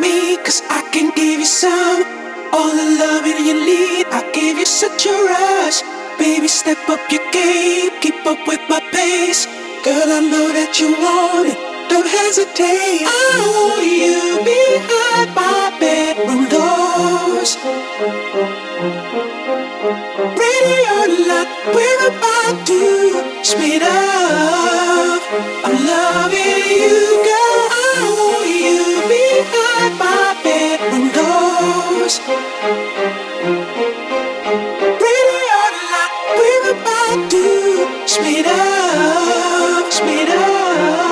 me, cause I can give you some. All the loving you need, I give you such a rush. Baby, step up your game, keep up with my pace. Girl, I know that you want it, don't hesitate. I want you behind my bedroom doors. Ready or not, we're about to speed up. I'm loving you, girl. Speed up, speed up,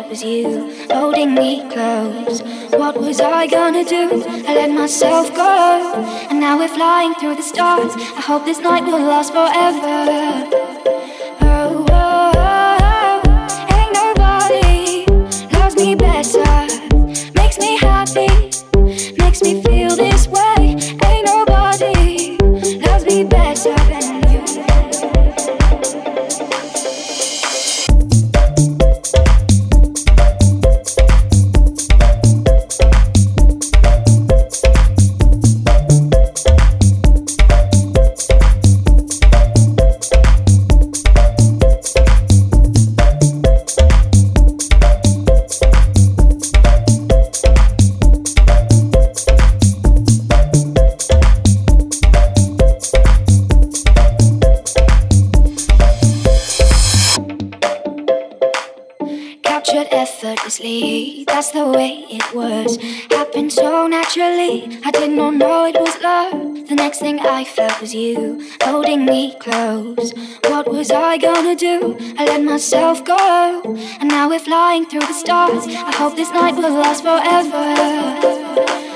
It was you holding me close. What was I gonna do? I let myself go, and now we're flying through the stars. I hope this night will last forever. was I gonna do? I let myself go, and now we're flying through the stars. I hope this night will last forever.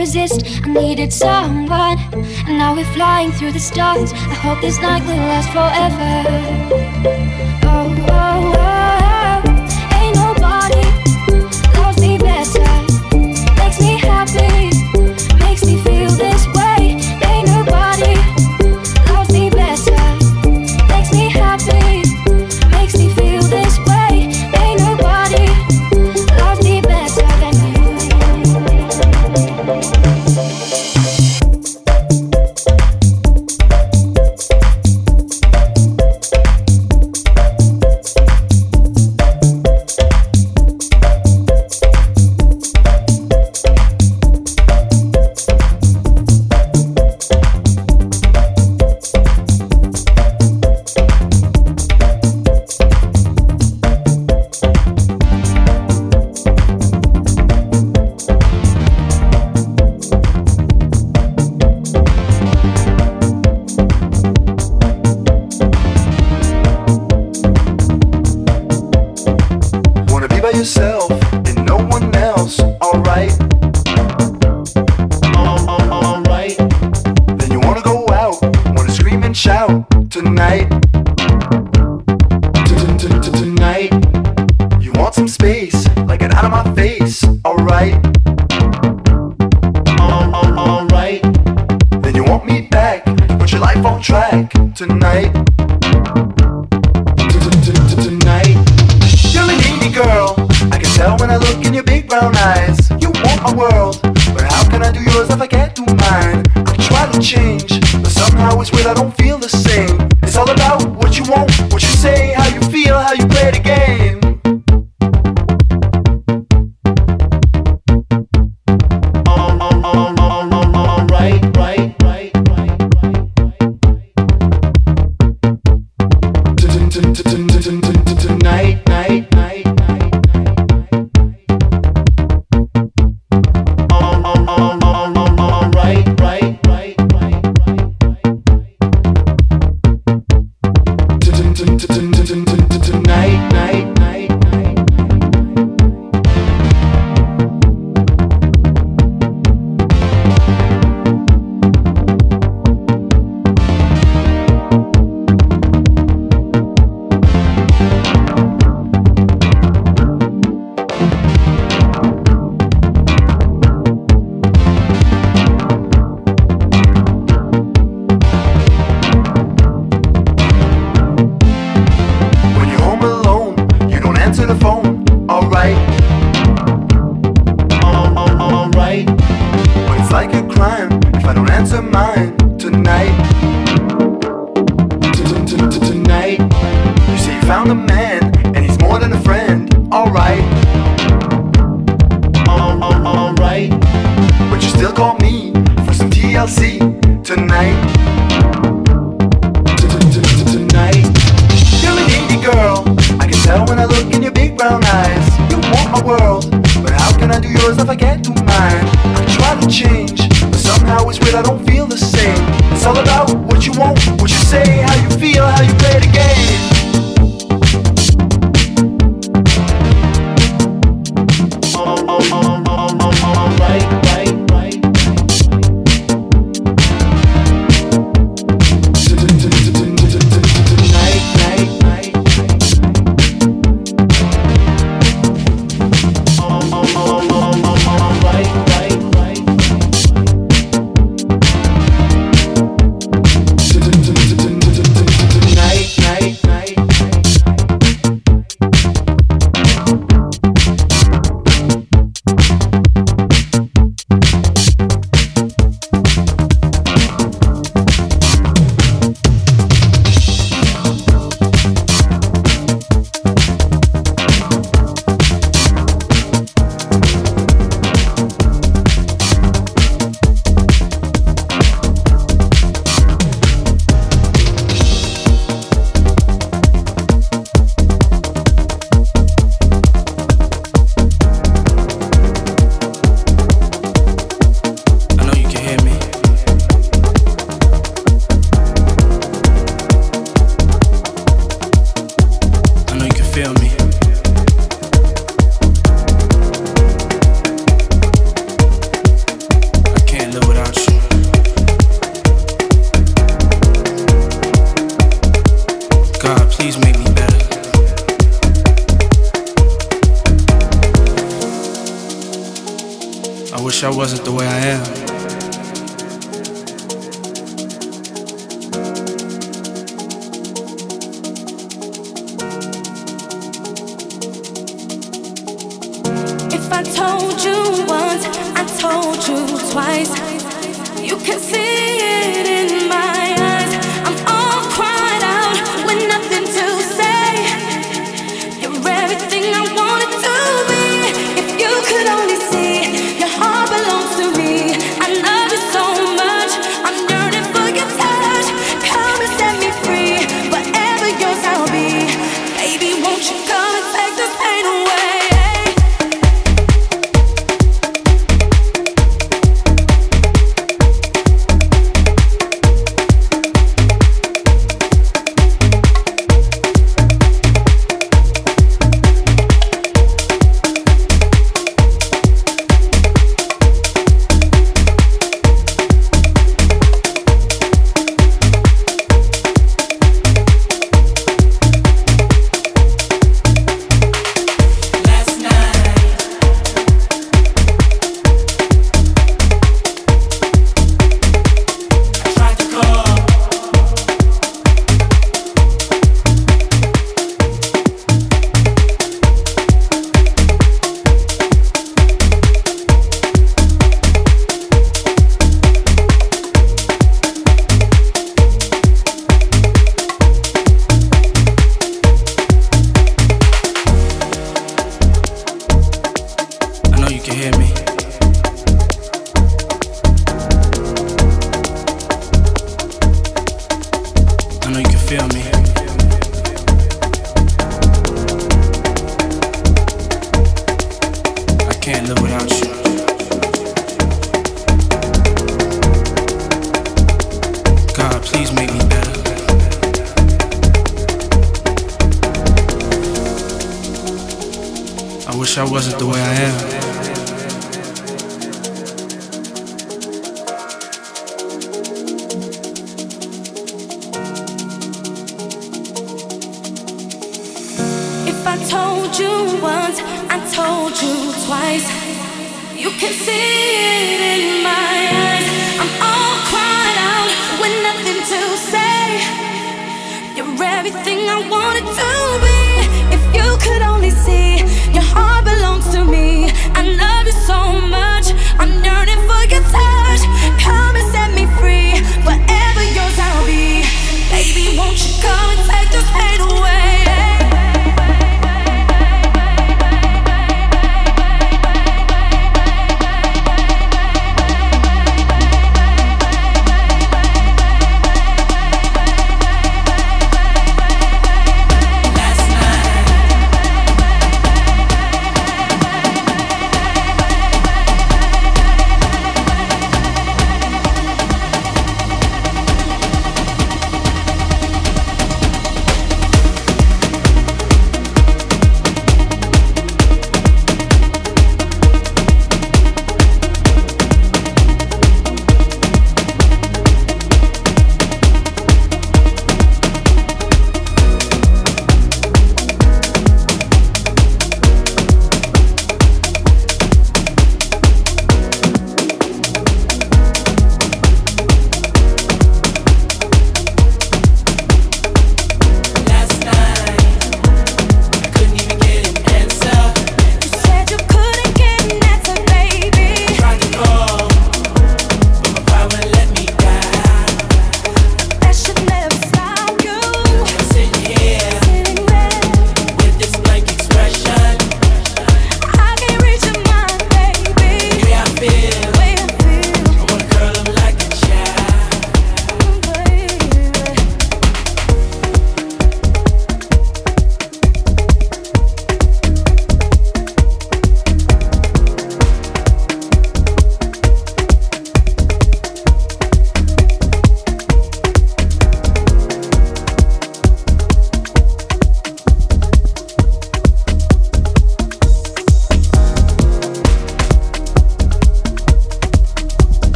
resist. I needed someone, and now we're flying through the stars. I hope this night will last forever. oh, oh. oh. yourself and no one else, alright? Everything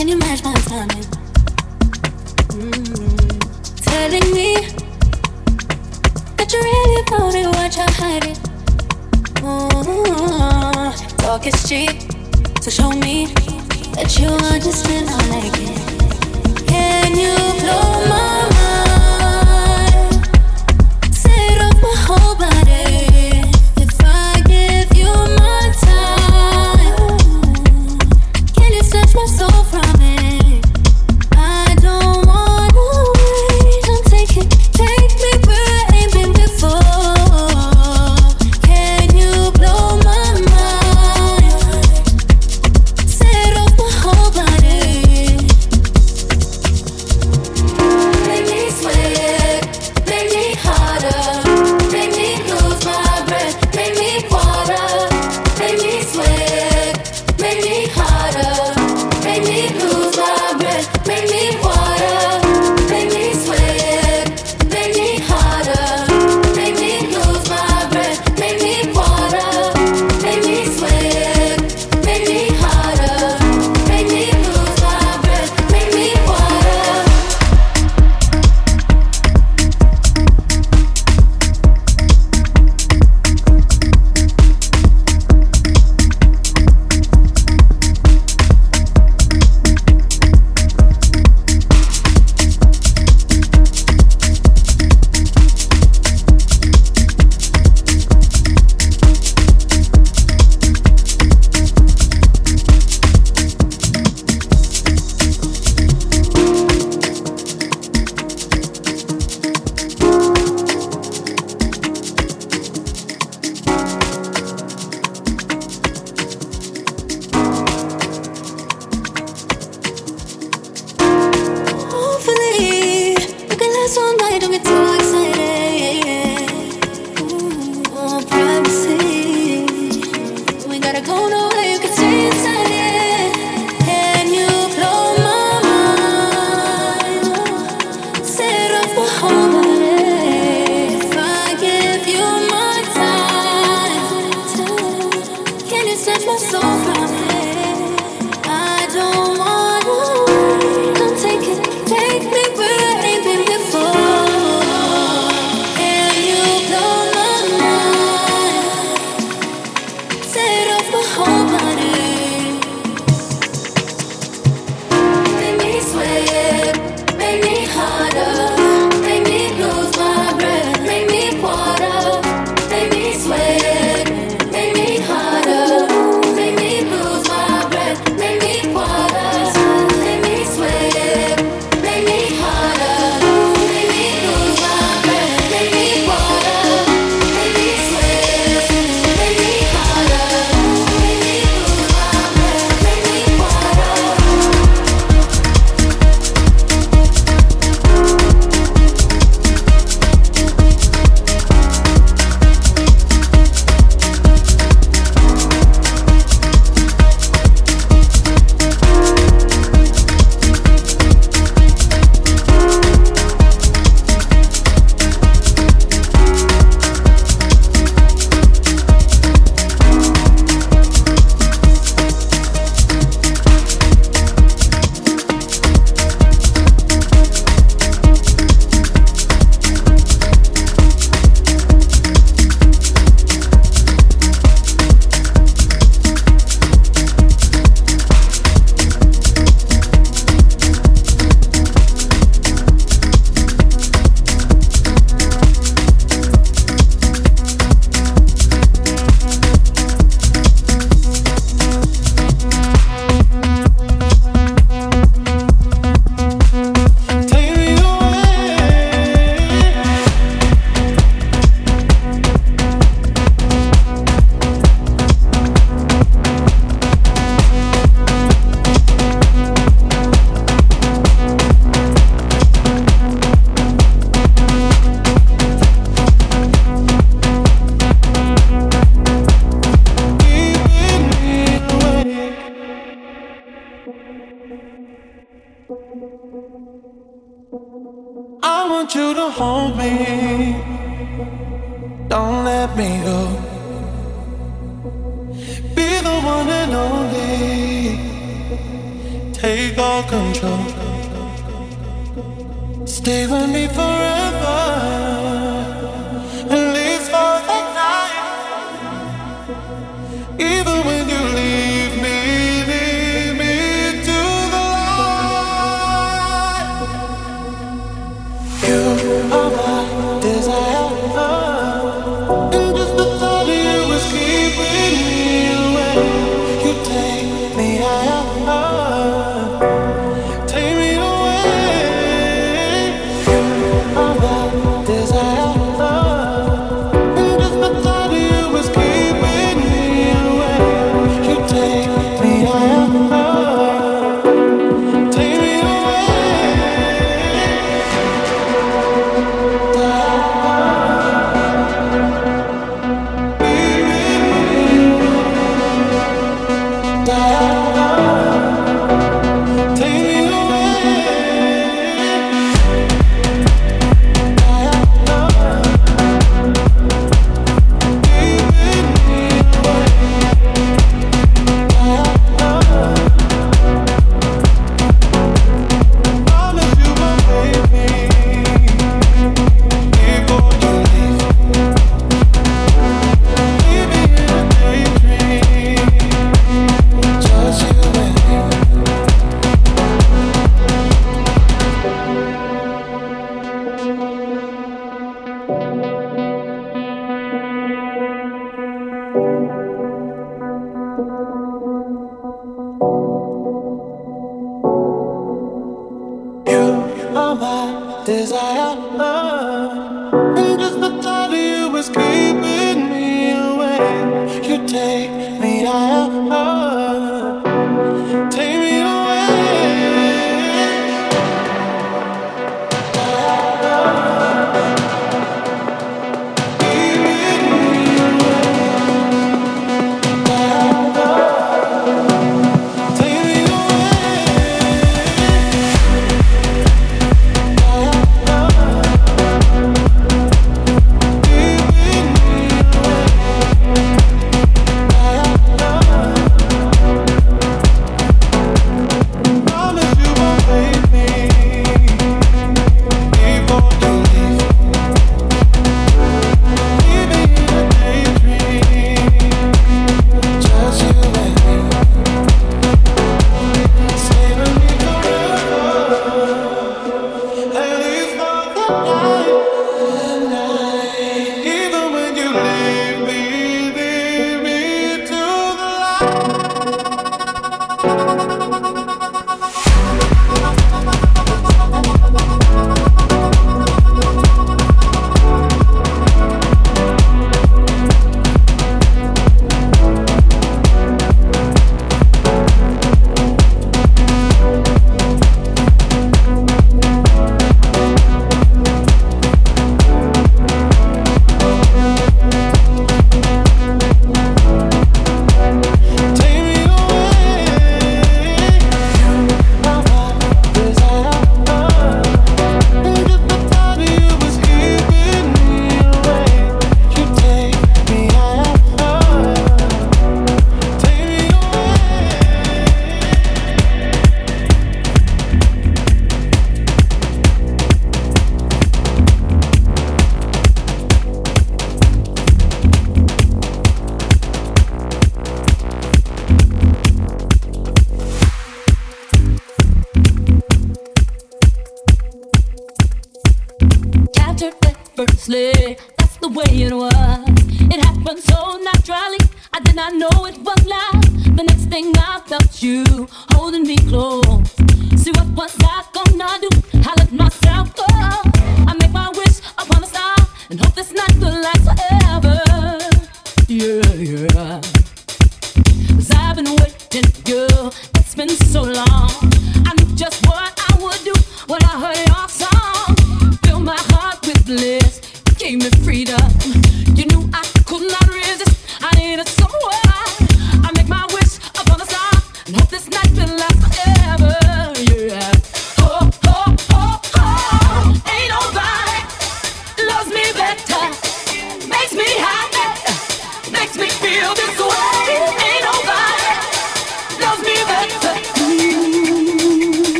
Can you match my timing?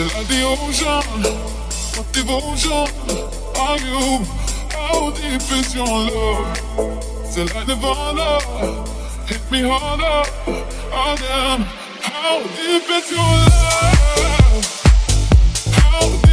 Still at the ocean, what devotion are you? How deep is your love? Still at Nirvana, hit me harder. Oh damn, how deep is your love? How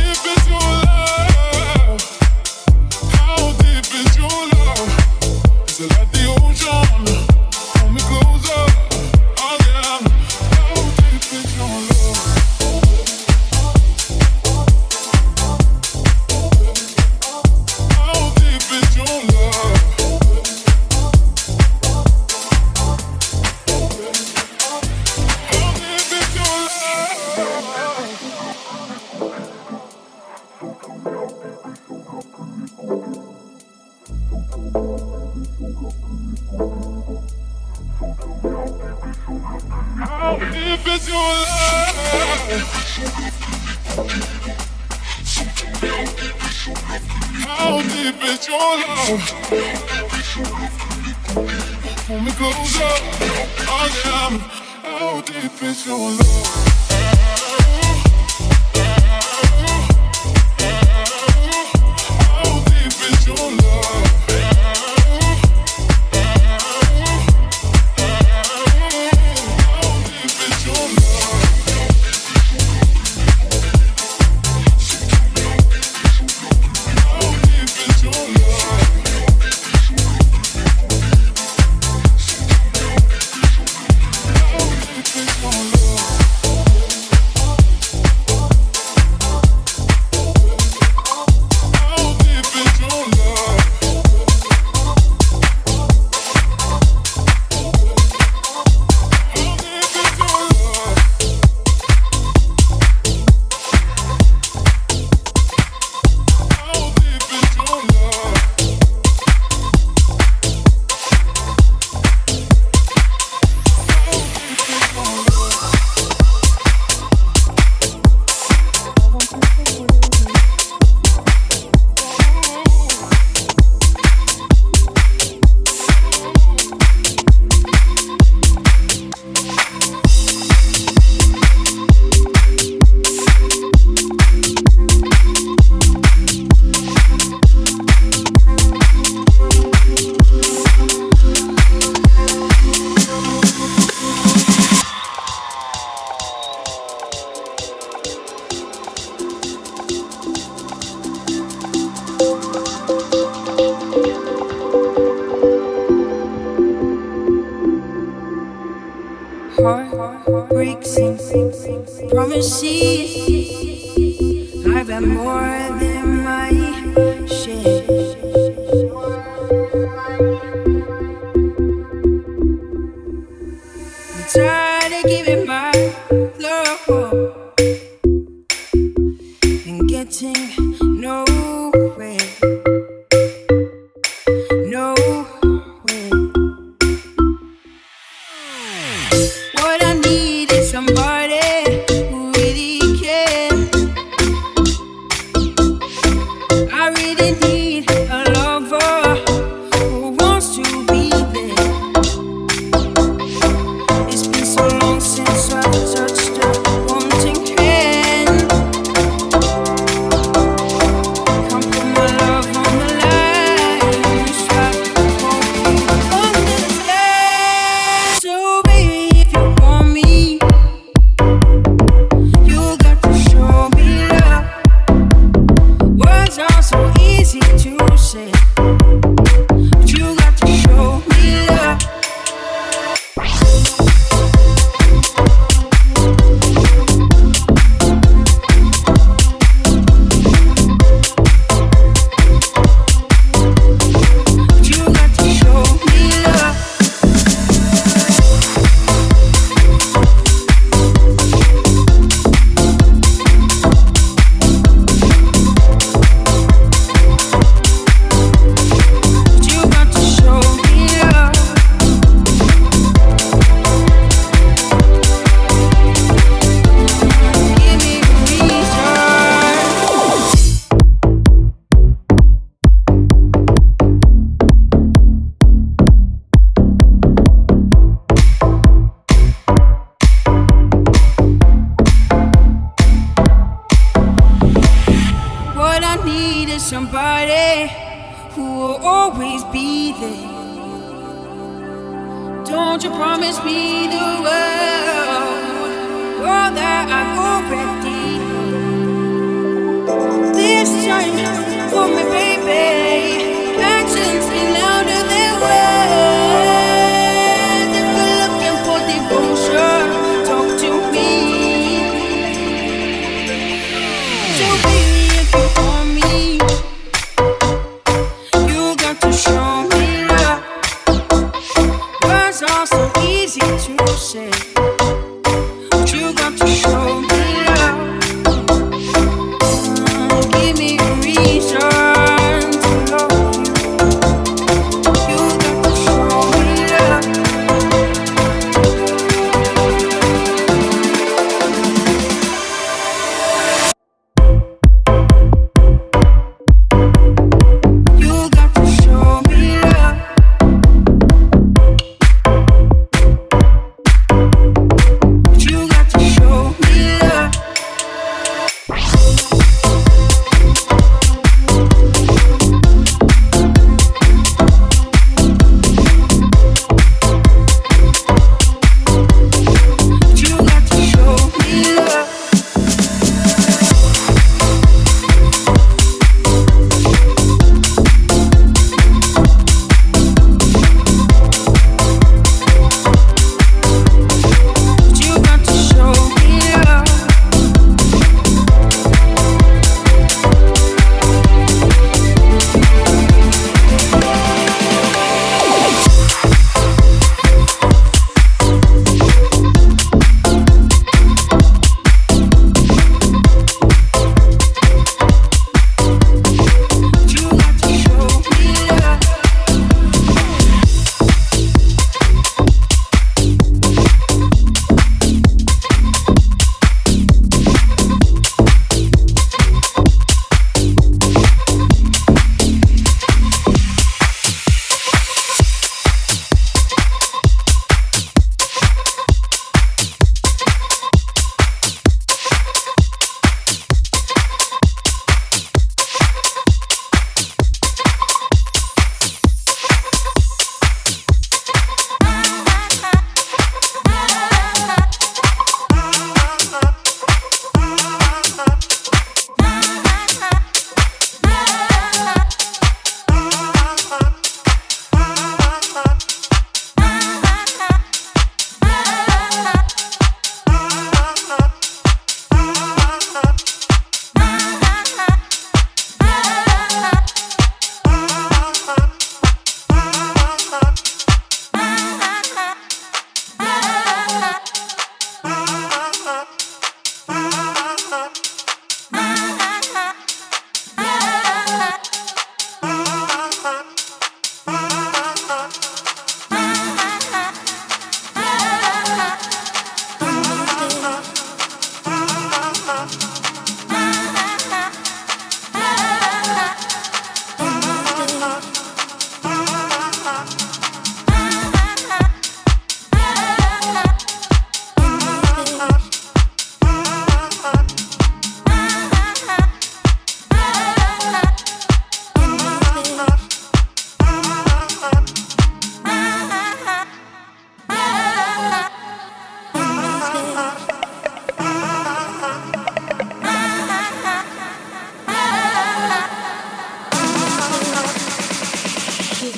more than my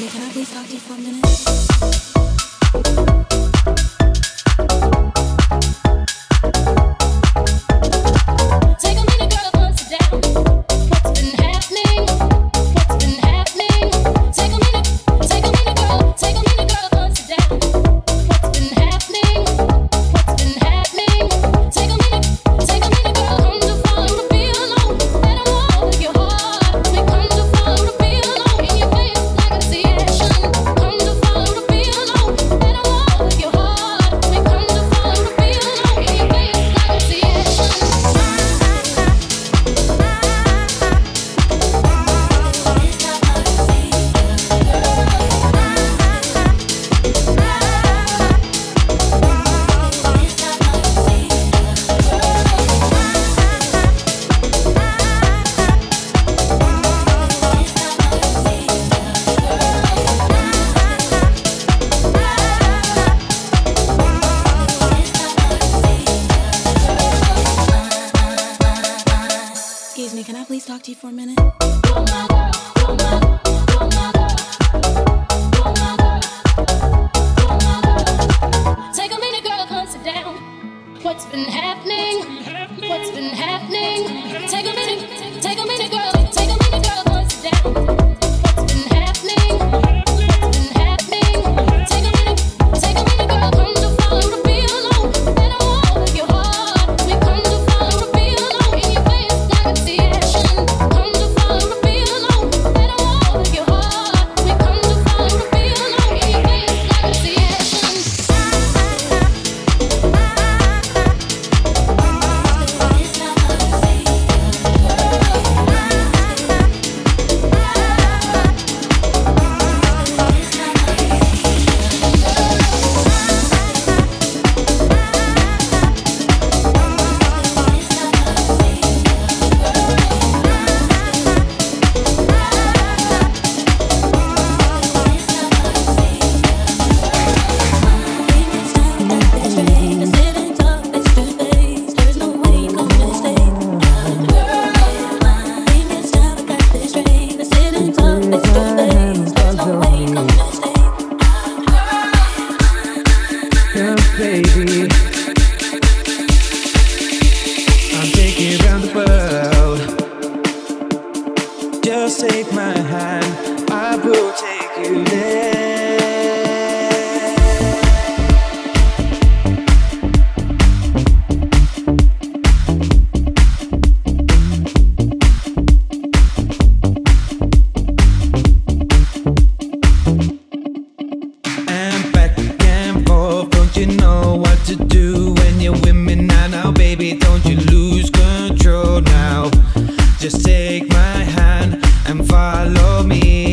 can I please talk to you for a minute? what to do when you're with me now. Now, baby, don't you lose control now. Just take my hand and follow me.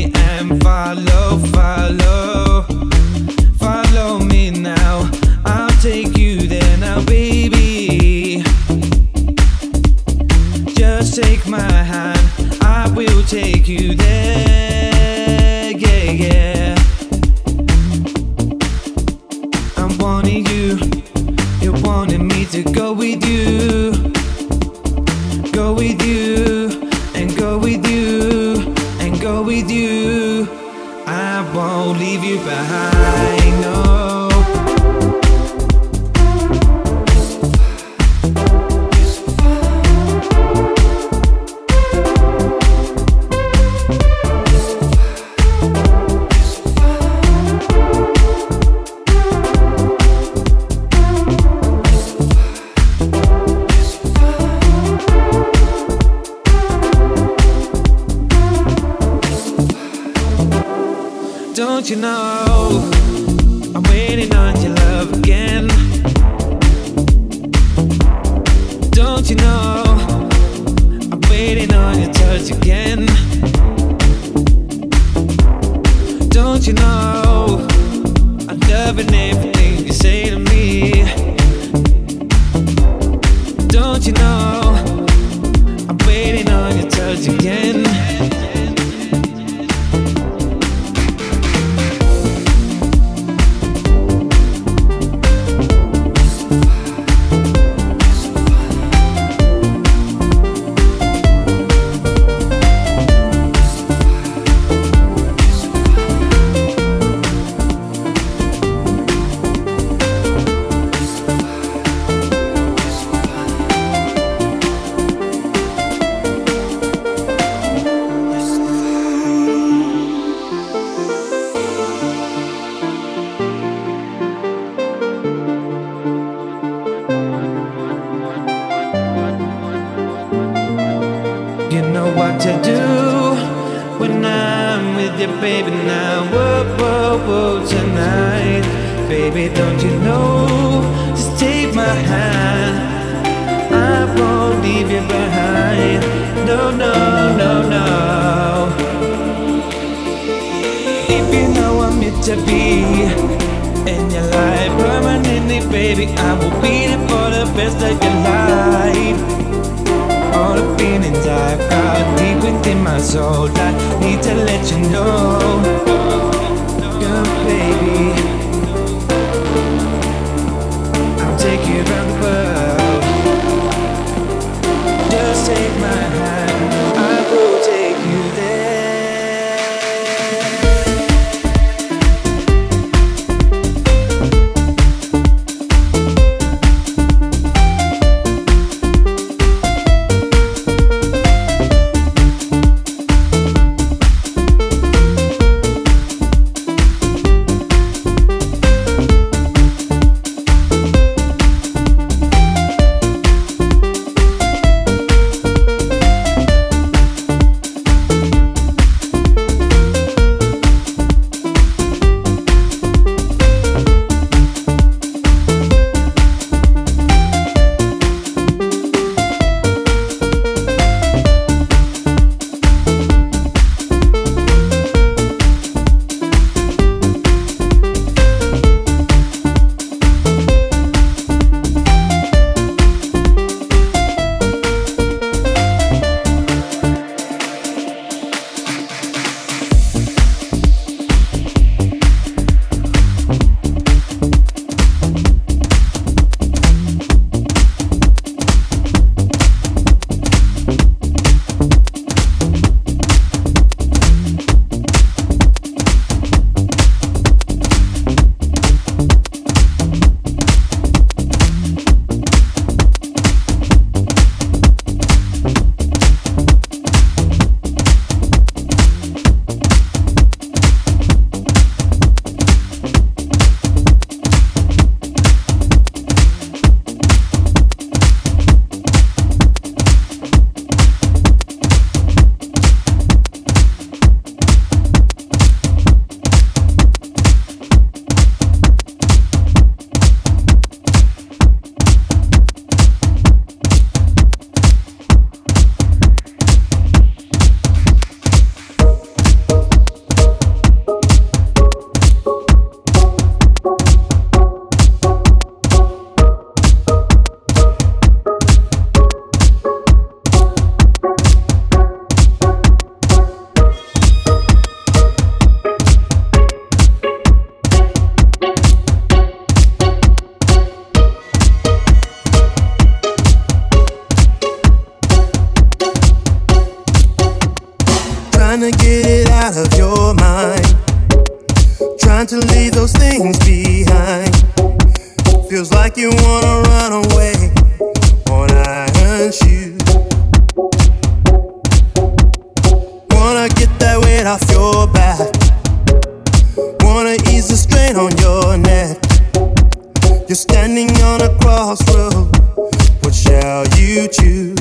what shall you choose?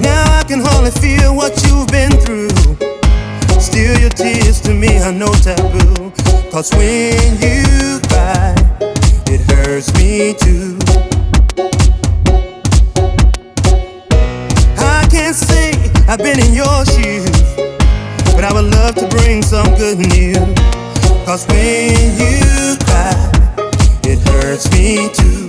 Now I can hardly feel what you've been through. Steal your tears to me are no taboo. Cause when you cry, it hurts me too. I can't say I've been in your shoes, but I would love to bring some good news. Cause when you hurts me too.